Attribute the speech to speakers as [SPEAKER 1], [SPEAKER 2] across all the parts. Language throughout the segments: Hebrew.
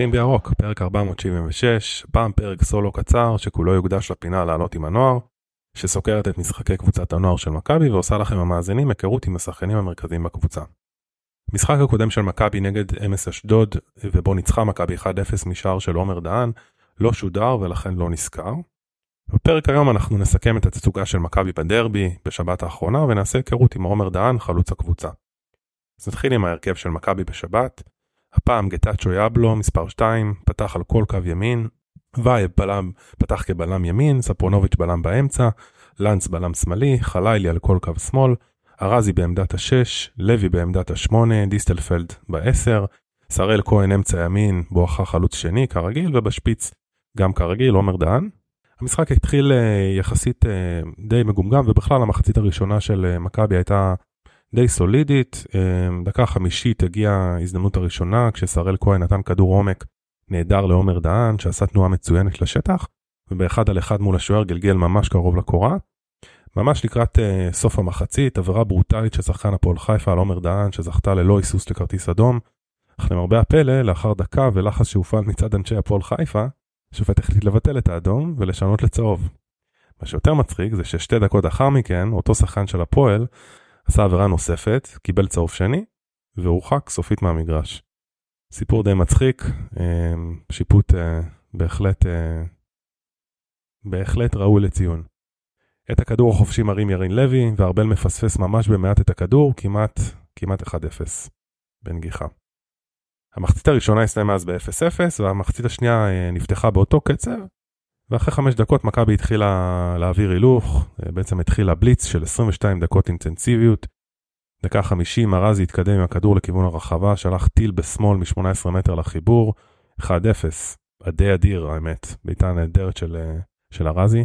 [SPEAKER 1] פותחים בירוק, פרק 476, פעם פרק סולו קצר שכולו יוקדש לפינה לעלות עם הנוער, שסוקרת את משחקי קבוצת הנוער של מכבי ועושה לכם המאזינים היכרות עם השחקנים המרכזיים בקבוצה. משחק הקודם של מכבי נגד אמס אשדוד, ובו ניצחה מכבי 1-0 משער של עומר דהן, לא שודר ולכן לא נזכר. בפרק היום אנחנו נסכם את התצוגה של מכבי בדרבי בשבת האחרונה ונעשה היכרות עם עומר דהן, חלוץ הקבוצה. אז נתחיל עם ההרכב של מכבי בשבת. הפעם גטאצ'ו יאבלו, מספר 2, פתח על כל קו ימין, וייב בלם, פתח כבלם ימין, ספרונוביץ' בלם באמצע, לנץ בלם שמאלי, חלילי על כל קו שמאל, ארזי בעמדת השש, לוי בעמדת השמונה, דיסטלפלד בעשר, שראל כהן אמצע ימין, בואכה חלוץ שני כרגיל, ובשפיץ גם כרגיל, עומר דהן. המשחק התחיל אה, יחסית אה, די מגומגם, ובכלל המחצית הראשונה של אה, מכבי הייתה די סולידית. דקה חמישית הגיעה ההזדמנות הראשונה, כששראל כהן נתן כדור עומק נהדר לעומר דהן, שעשה תנועה מצוינת לשטח, ובאחד על אחד מול השוער גלגל ממש קרוב לקורה. ממש לקראת uh, סוף המחצית, עבירה ברוטלית של שחקן הפועל חיפה על עומר דהן, שזכתה ללא היסוס לכרטיס אדום. אך למרבה הפלא, לאחר דקה ולחץ שהופעל מצד אנשי הפועל חיפה, השופט החליט לבטל את האדום ולשנות לצהוב. מה שיותר מצחיק זה ששתי דקות לאחר מכן, אותו שחקן של הפועל עשה עבירה נוספת, קיבל צהוב שני, והורחק סופית מהמגרש. סיפור די מצחיק, אה, שיפוט אה, בהחלט, בהחלט ראוי לציון. את הכדור החופשי מרים ירין לוי, וארבל מפספס ממש במעט את הכדור, כמעט, כמעט 1-0 בנגיחה. המחצית הראשונה הסתיימה אז ב-0-0, והמחצית השנייה אה, נפתחה באותו קצב, ואחרי חמש דקות מכבי התחילה להעביר הילוך, אה, בעצם התחילה בליץ של 22 דקות אינטנסיביות. דקה 50 ארזי התקדם עם הכדור לכיוון הרחבה, שלח טיל בשמאל מ-18 מטר לחיבור, 1-0, די אדיר האמת, בעיטה נהדרת של, אה, של ארזי.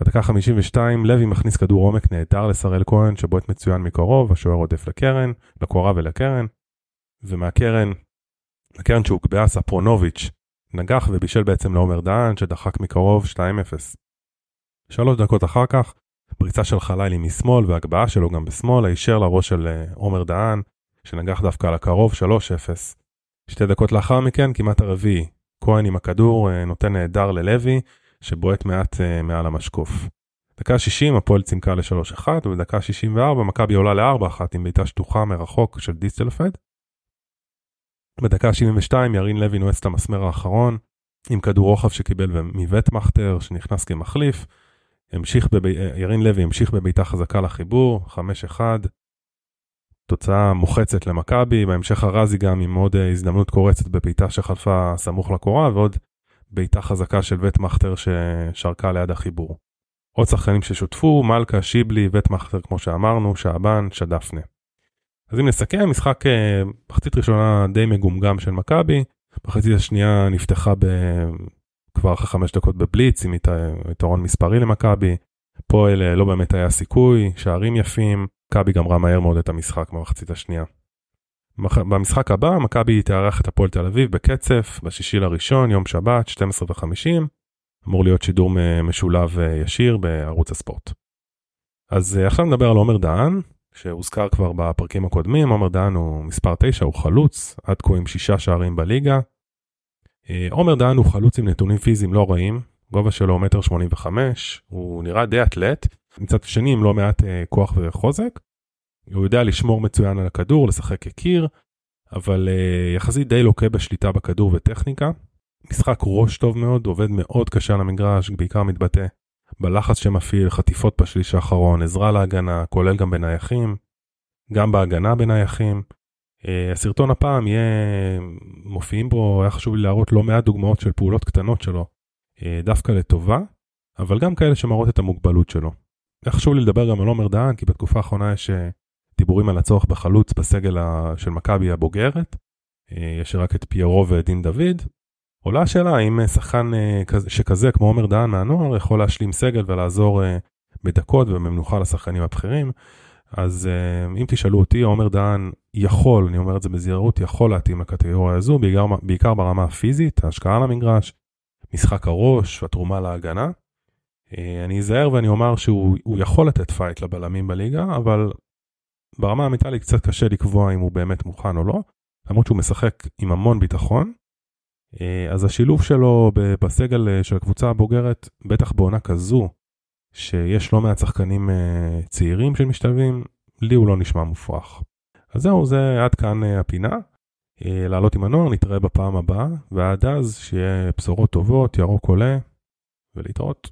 [SPEAKER 1] בדקה 52 לוי מכניס כדור עומק נהדר לשראל כהן שבועט מצוין מקרוב, השוער עודף לקרן, לקורה ולקרן, ומהקרן, הקרן שהוגבהה ספרונוביץ' נגח ובישל בעצם לעומר דהן שדחק מקרוב 2-0. שלוש דקות אחר כך, פריצה של חלילי משמאל והגבהה שלו גם בשמאל, הישר לראש של אה, עומר דהן, שנגח דווקא על הקרוב 3-0. שתי דקות לאחר מכן, כמעט הרביעי, כהן עם הכדור אה, נותן נהדר ללוי, שבועט מעט uh, מעל המשקוף. דקה 60 הפועל צימקה ל-3-1 ובדקה 64 מכבי עולה ל-4-1 עם בעיטה שטוחה מרחוק של דיסטלפד. בדקה 72 ירין לוי נועץ את המסמר האחרון עם כדור רוחב שקיבל מווטמכטר שנכנס כמחליף. המשיך בב... ירין לוי המשיך בבעיטה חזקה לחיבור 5-1. תוצאה מוחצת למכבי, בהמשך ארזי גם עם עוד אה, הזדמנות קורצת בבעיטה שחלפה סמוך לקורה ועוד בעיטה חזקה של וטמכטר ששרקה ליד החיבור. עוד שחקנים ששותפו, מלכה, שיבלי, וטמכטר כמו שאמרנו, שעבן, שדפנה. אז אם נסכם, משחק אה, מחצית ראשונה די מגומגם של מכבי, מחצית השנייה נפתחה ב... כבר אחרי חמש דקות בבליץ עם יתרון מספרי למכבי. פועל אה, לא באמת היה סיכוי, שערים יפים, מכבי גמרה מהר מאוד את המשחק במחצית השנייה. במשחק הבא מכבי תארח את הפועל תל אביב בקצף בשישי לראשון יום שבת 12 ו-50 אמור להיות שידור משולב אה, ישיר בערוץ הספורט. אז עכשיו נדבר על עומר דהן שהוזכר כבר בפרקים הקודמים עומר דהן הוא מספר 9 הוא חלוץ עד כה עם שישה שערים בליגה. אה, עומר דהן הוא חלוץ עם נתונים פיזיים לא רעים גובה שלו מטר 85 הוא נראה די אתלט מצד שני עם לא מעט כוח וחוזק. הוא יודע לשמור מצוין על הכדור, לשחק כקיר, אבל uh, יחסית די לוקה בשליטה בכדור וטכניקה. משחק ראש טוב מאוד, עובד מאוד קשה על המגרש, בעיקר מתבטא בלחץ שמפעיל, חטיפות בשליש האחרון, עזרה להגנה, כולל גם בנייחים, גם בהגנה בנייחים. Uh, הסרטון הפעם יהיה, מופיעים בו, היה חשוב לי להראות לא מעט דוגמאות של פעולות קטנות שלו, uh, דווקא לטובה, אבל גם כאלה שמראות את המוגבלות שלו. היה חשוב לי לדבר גם על עומר דהן, כי בתקופה האחרונה יש דיבורים על הצורך בחלוץ בסגל של מכבי הבוגרת. אה, יש רק את פיירו ודין דוד. עולה השאלה האם שחקן אה, שכזה כמו עומר דהן מהנוער יכול להשלים סגל ולעזור אה, בדקות ובמנוחה לשחקנים הבכירים. אז אם תשאלו אותי, עומר דהן יכול, אני אומר את זה בזהירות, יכול להתאים לקטגוריה הזו, בעיקר, בעיקר ברמה הפיזית, ההשקעה על המגרש, משחק הראש, התרומה להגנה. אני אזהר ואני אומר שהוא יכול לתת fight לבלמים בליגה, אבל ברמה המנטלית קצת קשה לקבוע אם הוא באמת מוכן או לא, למרות שהוא משחק עם המון ביטחון. אז השילוב שלו בסגל של הקבוצה הבוגרת, בטח בעונה כזו, שיש לא מעט שחקנים צעירים שמשתלבים, לי הוא לא נשמע מופרך. אז זהו, זה עד כאן הפינה. לעלות עם הנוער, נתראה בפעם הבאה, ועד אז שיהיה בשורות טובות, ירוק עולה, ולהתראות.